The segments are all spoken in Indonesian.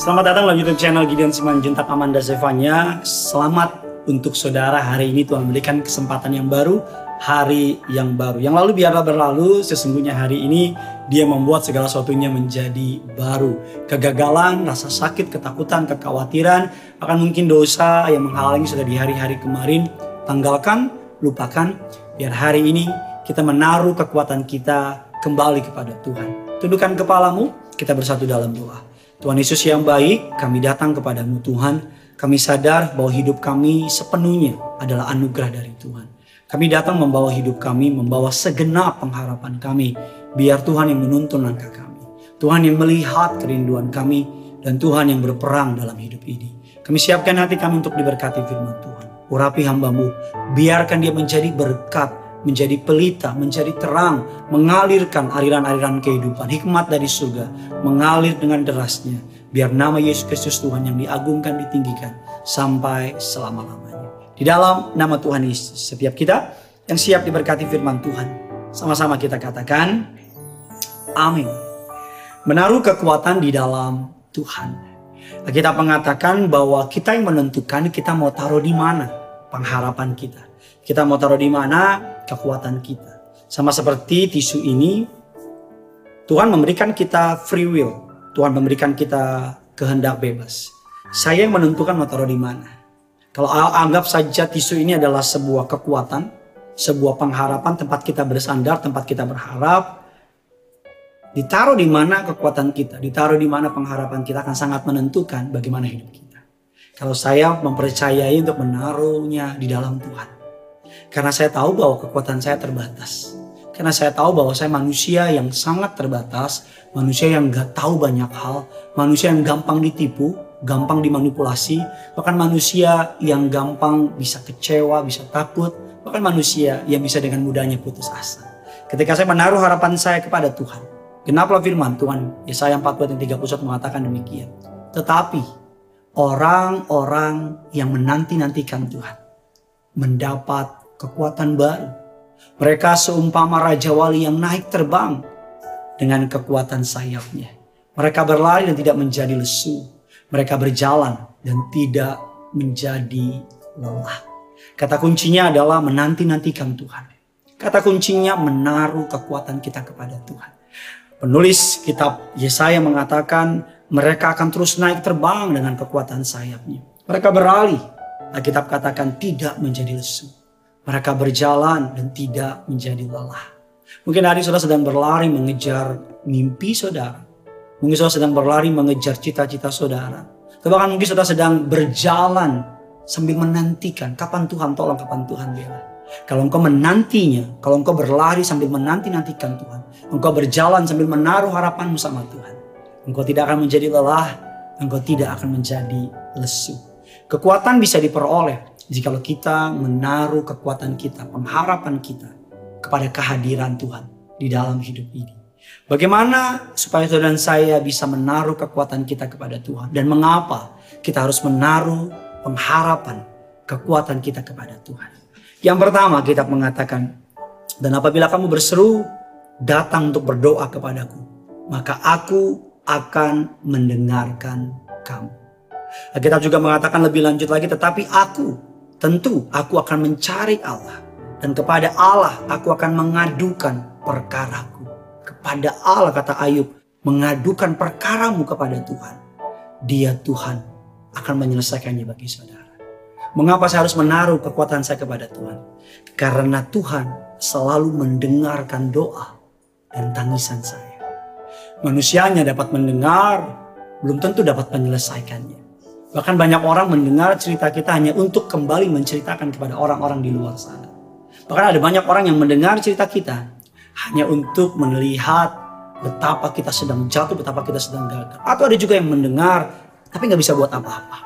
Selamat datang di YouTube channel Gideon Simanjuntak Amanda Zevanya. Selamat untuk saudara hari ini Tuhan memberikan kesempatan yang baru, hari yang baru. Yang lalu biarlah berlalu, sesungguhnya hari ini dia membuat segala sesuatunya menjadi baru. Kegagalan, rasa sakit, ketakutan, kekhawatiran, akan mungkin dosa yang menghalangi sudah di hari-hari kemarin. Tanggalkan, lupakan, biar hari ini kita menaruh kekuatan kita kembali kepada Tuhan. Tundukkan kepalamu, kita bersatu dalam doa. Tuhan Yesus yang baik, kami datang kepadamu Tuhan. Kami sadar bahwa hidup kami sepenuhnya adalah anugerah dari Tuhan. Kami datang membawa hidup kami, membawa segenap pengharapan kami. Biar Tuhan yang menuntun langkah kami. Tuhan yang melihat kerinduan kami. Dan Tuhan yang berperang dalam hidup ini. Kami siapkan hati kami untuk diberkati firman Tuhan. Urapi hambamu, biarkan dia menjadi berkat menjadi pelita, menjadi terang, mengalirkan aliran-aliran kehidupan, hikmat dari surga, mengalir dengan derasnya. Biar nama Yesus Kristus Tuhan yang diagungkan, ditinggikan sampai selama-lamanya. Di dalam nama Tuhan Yesus, setiap kita yang siap diberkati firman Tuhan, sama-sama kita katakan, amin. Menaruh kekuatan di dalam Tuhan. Kita mengatakan bahwa kita yang menentukan kita mau taruh di mana pengharapan kita. Kita mau taruh di mana kekuatan kita. Sama seperti tisu ini, Tuhan memberikan kita free will. Tuhan memberikan kita kehendak bebas. Saya yang menentukan mau taruh di mana. Kalau anggap saja tisu ini adalah sebuah kekuatan, sebuah pengharapan, tempat kita bersandar, tempat kita berharap, ditaruh di mana kekuatan kita, ditaruh di mana pengharapan kita akan sangat menentukan bagaimana hidup kita. Kalau saya mempercayai untuk menaruhnya di dalam Tuhan. Karena saya tahu bahwa kekuatan saya terbatas. Karena saya tahu bahwa saya manusia yang sangat terbatas, manusia yang gak tahu banyak hal, manusia yang gampang ditipu, gampang dimanipulasi, bahkan manusia yang gampang bisa kecewa, bisa takut, bahkan manusia yang bisa dengan mudahnya putus asa. Ketika saya menaruh harapan saya kepada Tuhan, genaplah firman Tuhan, Yesaya 40 dan 31 mengatakan demikian. Tetapi orang-orang yang menanti-nantikan Tuhan mendapat kekuatan baru. Mereka seumpama Raja Wali yang naik terbang dengan kekuatan sayapnya. Mereka berlari dan tidak menjadi lesu. Mereka berjalan dan tidak menjadi lelah. Kata kuncinya adalah menanti-nantikan Tuhan. Kata kuncinya menaruh kekuatan kita kepada Tuhan. Penulis kitab Yesaya mengatakan mereka akan terus naik terbang dengan kekuatan sayapnya. Mereka berlari. Alkitab katakan tidak menjadi lesu. Mereka berjalan dan tidak menjadi lelah. Mungkin hari saudara sedang berlari mengejar mimpi saudara. Mungkin saudara sedang berlari mengejar cita-cita saudara. Atau bahkan mungkin saudara sedang berjalan sambil menantikan kapan Tuhan tolong, kapan Tuhan bela. Kalau engkau menantinya, kalau engkau berlari sambil menanti-nantikan Tuhan. Engkau berjalan sambil menaruh harapanmu sama Tuhan. Engkau tidak akan menjadi lelah, engkau tidak akan menjadi lesu. Kekuatan bisa diperoleh Jikalau kita menaruh kekuatan kita, pengharapan kita kepada kehadiran Tuhan di dalam hidup ini. Bagaimana supaya saudara dan saya bisa menaruh kekuatan kita kepada Tuhan dan mengapa kita harus menaruh pengharapan kekuatan kita kepada Tuhan. Yang pertama kita mengatakan dan apabila kamu berseru datang untuk berdoa kepadaku maka aku akan mendengarkan kamu. Kita juga mengatakan lebih lanjut lagi tetapi aku tentu aku akan mencari Allah. Dan kepada Allah aku akan mengadukan perkaraku. Kepada Allah kata Ayub, mengadukan perkaramu kepada Tuhan. Dia Tuhan akan menyelesaikannya bagi saudara. Mengapa saya harus menaruh kekuatan saya kepada Tuhan? Karena Tuhan selalu mendengarkan doa dan tangisan saya. Manusianya dapat mendengar, belum tentu dapat menyelesaikannya. Bahkan banyak orang mendengar cerita kita hanya untuk kembali menceritakan kepada orang-orang di luar sana. Bahkan ada banyak orang yang mendengar cerita kita hanya untuk melihat betapa kita sedang jatuh, betapa kita sedang gagal. Atau ada juga yang mendengar tapi nggak bisa buat apa-apa.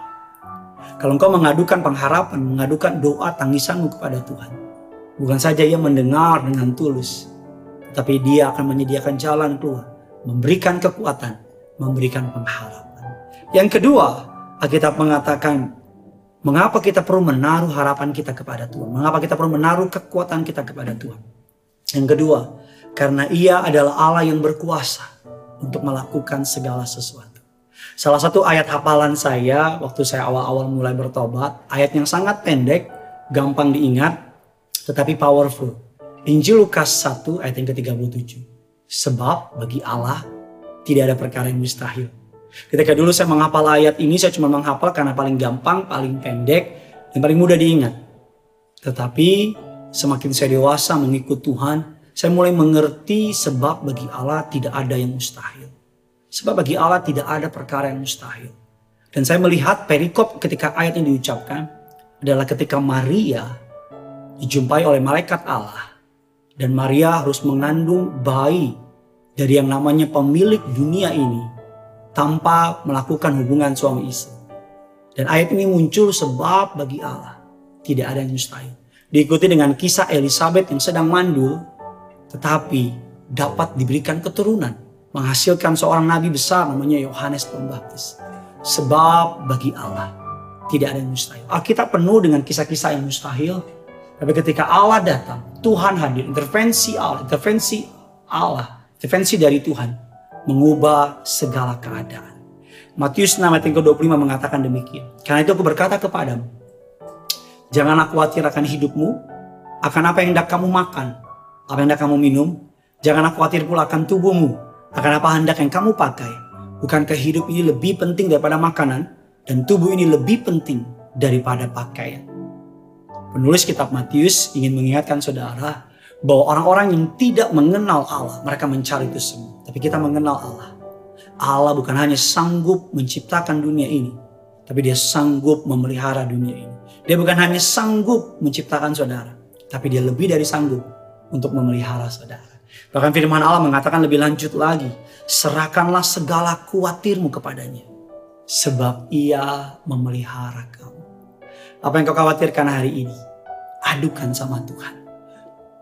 Kalau engkau mengadukan pengharapan, mengadukan doa tangisanmu kepada Tuhan. Bukan saja ia mendengar dengan tulus. Tapi dia akan menyediakan jalan keluar. Memberikan kekuatan, memberikan pengharapan. Yang kedua, Alkitab mengatakan, mengapa kita perlu menaruh harapan kita kepada Tuhan? Mengapa kita perlu menaruh kekuatan kita kepada Tuhan? Yang kedua, karena ia adalah Allah yang berkuasa untuk melakukan segala sesuatu. Salah satu ayat hafalan saya waktu saya awal-awal mulai bertobat, ayat yang sangat pendek, gampang diingat, tetapi powerful. Injil Lukas 1 ayat yang ke-37. Sebab bagi Allah tidak ada perkara yang mustahil. Ketika dulu saya menghafal ayat ini, saya cuma menghafal karena paling gampang, paling pendek, dan paling mudah diingat. Tetapi semakin saya dewasa mengikut Tuhan, saya mulai mengerti sebab bagi Allah tidak ada yang mustahil. Sebab bagi Allah tidak ada perkara yang mustahil. Dan saya melihat perikop ketika ayat ini diucapkan adalah ketika Maria dijumpai oleh malaikat Allah dan Maria harus mengandung bayi dari yang namanya pemilik dunia ini tanpa melakukan hubungan suami istri. Dan ayat ini muncul sebab bagi Allah tidak ada yang mustahil. Diikuti dengan kisah Elizabeth yang sedang mandul tetapi dapat diberikan keturunan. Menghasilkan seorang nabi besar namanya Yohanes Pembaptis. Sebab bagi Allah tidak ada yang mustahil. Alkitab penuh dengan kisah-kisah yang mustahil tapi ketika Allah datang, Tuhan hadir, intervensi Allah, intervensi Allah, intervensi dari Tuhan mengubah segala keadaan. Matius 6 ayat yang ke-25 mengatakan demikian. Karena itu aku berkata kepadamu, janganlah khawatir akan hidupmu, akan apa yang hendak kamu makan, apa yang hendak kamu minum, janganlah khawatir pula akan tubuhmu, akan apa hendak yang kamu pakai. Bukankah hidup ini lebih penting daripada makanan, dan tubuh ini lebih penting daripada pakaian. Penulis kitab Matius ingin mengingatkan saudara bahwa orang-orang yang tidak mengenal Allah, mereka mencari itu semua. Tapi kita mengenal Allah. Allah bukan hanya sanggup menciptakan dunia ini, tapi dia sanggup memelihara dunia ini. Dia bukan hanya sanggup menciptakan saudara, tapi dia lebih dari sanggup untuk memelihara saudara. Bahkan firman Allah mengatakan lebih lanjut lagi, serahkanlah segala khawatirmu kepadanya, sebab ia memelihara kamu. Apa yang kau khawatirkan hari ini? Adukan sama Tuhan.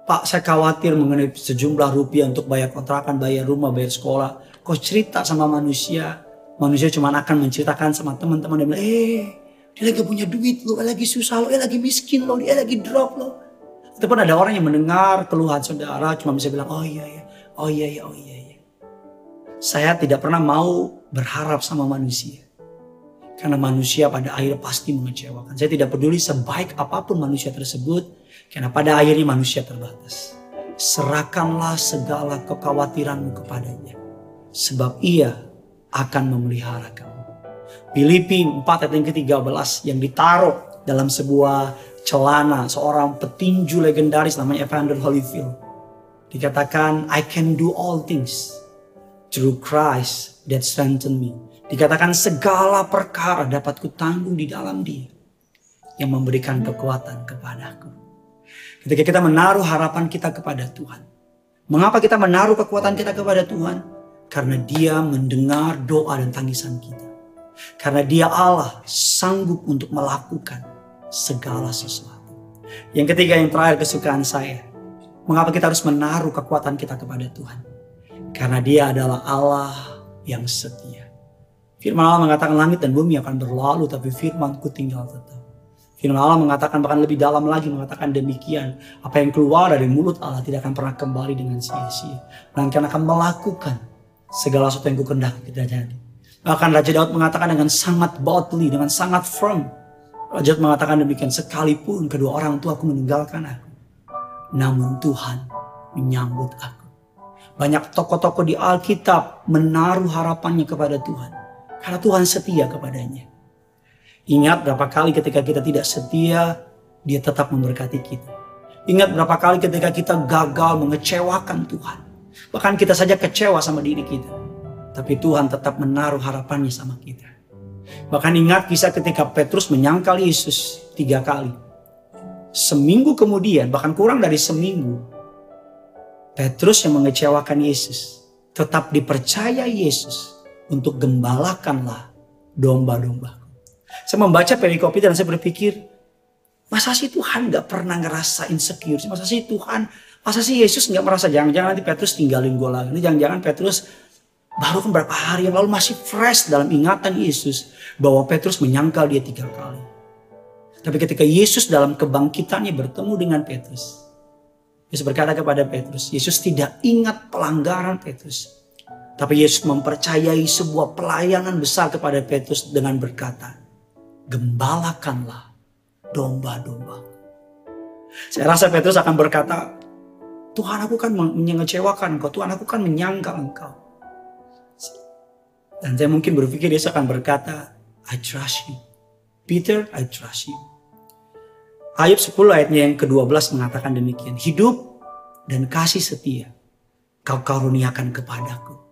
Pak, saya khawatir mengenai sejumlah rupiah untuk bayar kontrakan, bayar rumah, bayar sekolah. Kau cerita sama manusia, manusia cuma akan menceritakan sama teman-teman dan bilang, eh, dia lagi punya duit lo, lagi susah lo, dia lagi miskin lo, dia lagi drop lo. Ataupun ada orang yang mendengar keluhan saudara cuma bisa bilang, oh iya iya, oh iya iya, oh iya iya. Saya tidak pernah mau berharap sama manusia. Karena manusia pada akhirnya pasti mengecewakan. Saya tidak peduli sebaik apa pun manusia tersebut. Karena pada akhirnya manusia terbatas. Serahkanlah segala kekhawatiranmu kepadanya. Sebab ia akan memelihara kamu. Filipi 4 ayat yang ke-13 yang ditaruh dalam sebuah celana seorang petinju legendaris namanya Evander Holyfield. Dikatakan, I can do all things through Christ that strengthen me. Dikatakan segala perkara dapat kutanggung di dalam dia. Yang memberikan kekuatan kepadaku. Ketika kita menaruh harapan kita kepada Tuhan. Mengapa kita menaruh kekuatan kita kepada Tuhan? Karena dia mendengar doa dan tangisan kita. Karena dia Allah sanggup untuk melakukan segala sesuatu. Yang ketiga yang terakhir kesukaan saya. Mengapa kita harus menaruh kekuatan kita kepada Tuhan? Karena dia adalah Allah yang setia. Firman Allah mengatakan langit dan bumi akan berlalu tapi firmanku tinggal tetap. Firman Allah mengatakan bahkan lebih dalam lagi mengatakan demikian. Apa yang keluar dari mulut Allah tidak akan pernah kembali dengan sia-sia. Melainkan akan melakukan segala sesuatu yang kukendaki terjadi. Bahkan Raja Daud mengatakan dengan sangat boldly, dengan sangat firm. Raja Daud mengatakan demikian, sekalipun kedua orang tua aku meninggalkan aku. Namun Tuhan menyambut aku. Banyak tokoh-tokoh di Alkitab menaruh harapannya kepada Tuhan. Karena Tuhan setia kepadanya. Ingat berapa kali ketika kita tidak setia, dia tetap memberkati kita. Ingat berapa kali ketika kita gagal mengecewakan Tuhan. Bahkan kita saja kecewa sama diri kita. Tapi Tuhan tetap menaruh harapannya sama kita. Bahkan ingat kisah ketika Petrus menyangkal Yesus tiga kali. Seminggu kemudian, bahkan kurang dari seminggu, Petrus yang mengecewakan Yesus tetap dipercaya Yesus untuk gembalakanlah domba-domba. Saya membaca perikop itu dan saya berpikir, masa sih Tuhan gak pernah ngerasa insecure? Masa sih Tuhan, masa sih Yesus gak merasa jangan-jangan nanti Petrus tinggalin gue lagi. Ini jangan-jangan Petrus baru kan berapa hari yang lalu masih fresh dalam ingatan Yesus bahwa Petrus menyangkal dia tiga kali. Tapi ketika Yesus dalam kebangkitannya bertemu dengan Petrus, Yesus berkata kepada Petrus, Yesus tidak ingat pelanggaran Petrus. Tapi Yesus mempercayai sebuah pelayanan besar kepada Petrus dengan berkata, Gembalakanlah domba-domba. Saya rasa Petrus akan berkata, Tuhan aku kan mengecewakan engkau, Tuhan aku kan menyangka engkau. Dan saya mungkin berpikir dia akan berkata, I trust you. Peter, I trust you. Ayub 10 ayatnya yang ke-12 mengatakan demikian. Hidup dan kasih setia kau karuniakan kepadaku.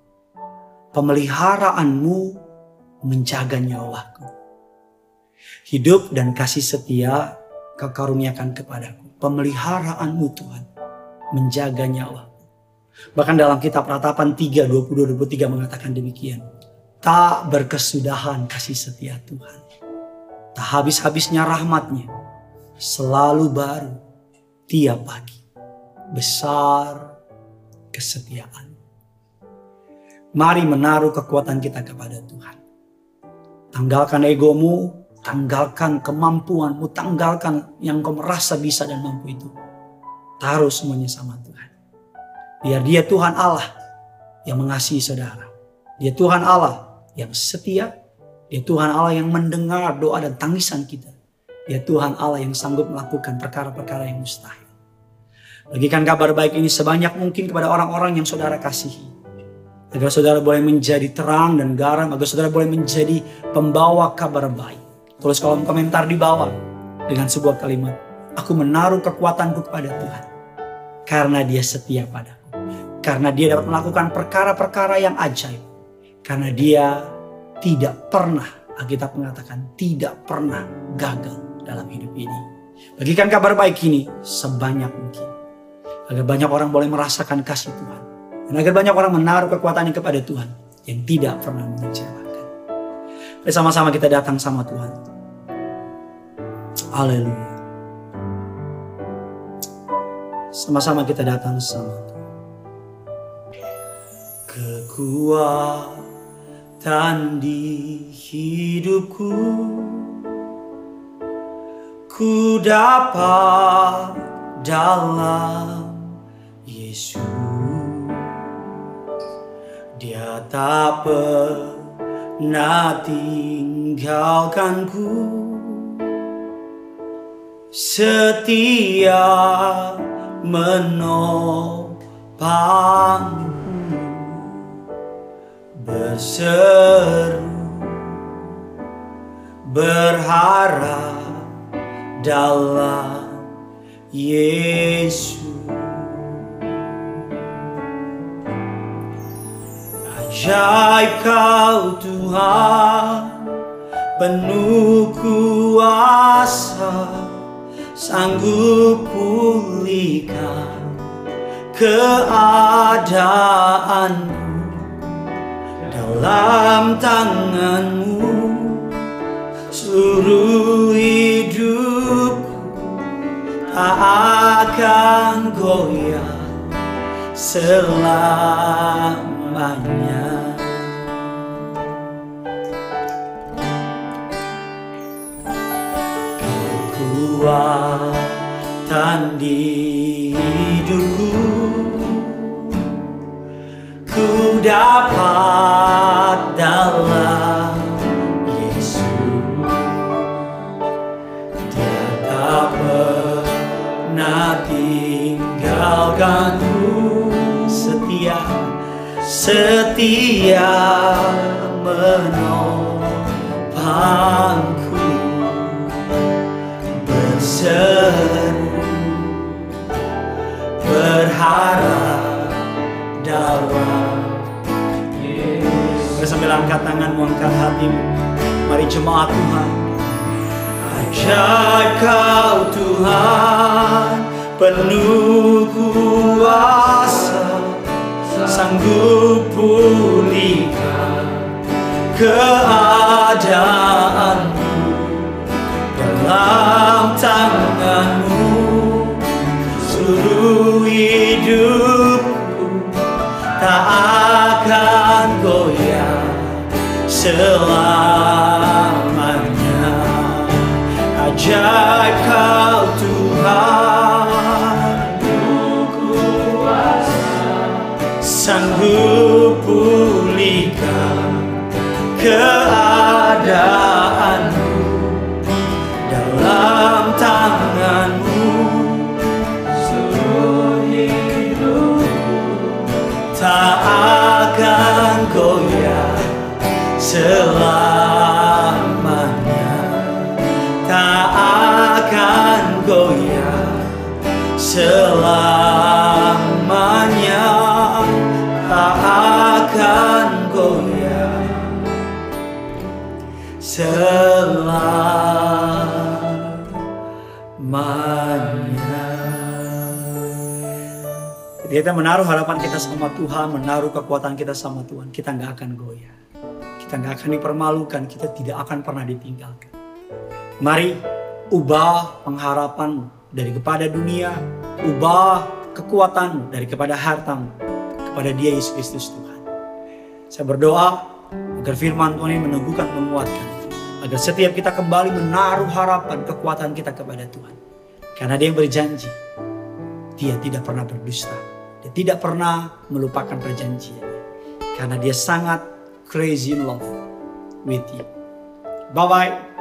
Pemeliharaanmu menjaga nyawaku. Hidup dan kasih setia kau karuniakan kepadaku. Pemeliharaanmu Tuhan menjaga nyawa. Bahkan dalam kitab ratapan 3, 22, 23 mengatakan demikian. Tak berkesudahan kasih setia Tuhan. Tak habis-habisnya rahmatnya. Selalu baru tiap pagi. Besar kesetiaan. Mari menaruh kekuatan kita kepada Tuhan. Tanggalkan egomu, tanggalkan kemampuanmu, tanggalkan yang kau merasa bisa dan mampu itu Taruh semuanya sama Tuhan. Biar dia Tuhan Allah yang mengasihi saudara. Dia Tuhan Allah yang setia. Dia Tuhan Allah yang mendengar doa dan tangisan kita. Dia Tuhan Allah yang sanggup melakukan perkara-perkara yang mustahil. Bagikan kabar baik ini sebanyak mungkin kepada orang-orang yang saudara kasihi. Agar saudara boleh menjadi terang dan garam. Agar saudara boleh menjadi pembawa kabar baik. Tulis kolom komentar di bawah dengan sebuah kalimat. Aku menaruh kekuatanku kepada Tuhan. Karena dia setia padaku. Karena dia dapat melakukan perkara-perkara yang ajaib. Karena dia tidak pernah, Alkitab mengatakan tidak pernah gagal dalam hidup ini. Bagikan kabar baik ini sebanyak mungkin. Agar banyak orang boleh merasakan kasih Tuhan. Dan agar banyak orang menaruh kekuatannya kepada Tuhan. Yang tidak pernah mengecewakan. Bersama-sama kita datang sama Tuhan. Haleluya. Sama-sama kita datang sama Kekuatan di hidupku Ku dapat dalam Yesus Dia tak pernah tinggalkanku. Setia menopangmu. Berseru berharap dalam Yesus ajaib kau Tuhan penuh kuasa sanggup pulihkan keadaanmu. Dalam tanganmu seluruh hidupku tak akan goyah selamanya. kekuatan di hidupku ku dapat dalam Yesus dia tak pernah tinggalkanku setia setia menopangku seru berharap dalam Yesus. Sambil angkat tanganmu, angkat hatimu. Mari jemaat Tuhan. Ajaib kau Tuhan, penuh keadaan dalam tanganmu. Seluruh hidupku tak akan goyah selamanya. Ajaib kau Tuhan kuasa sanggup pulih girl. Kita menaruh harapan kita sama Tuhan, menaruh kekuatan kita sama Tuhan, kita nggak akan goyah. Kita nggak akan dipermalukan, kita tidak akan pernah ditinggalkan. Mari ubah pengharapanmu dari kepada dunia, ubah kekuatanmu dari kepada hartamu kepada Dia Yesus Kristus Tuhan. Saya berdoa agar firman Tuhan ini meneguhkan, menguatkan. Agar setiap kita kembali menaruh harapan, kekuatan kita kepada Tuhan. Karena dia yang berjanji, dia tidak pernah berdusta. Tidak pernah melupakan perjanjian. Karena dia sangat crazy in love with you. Bye-bye.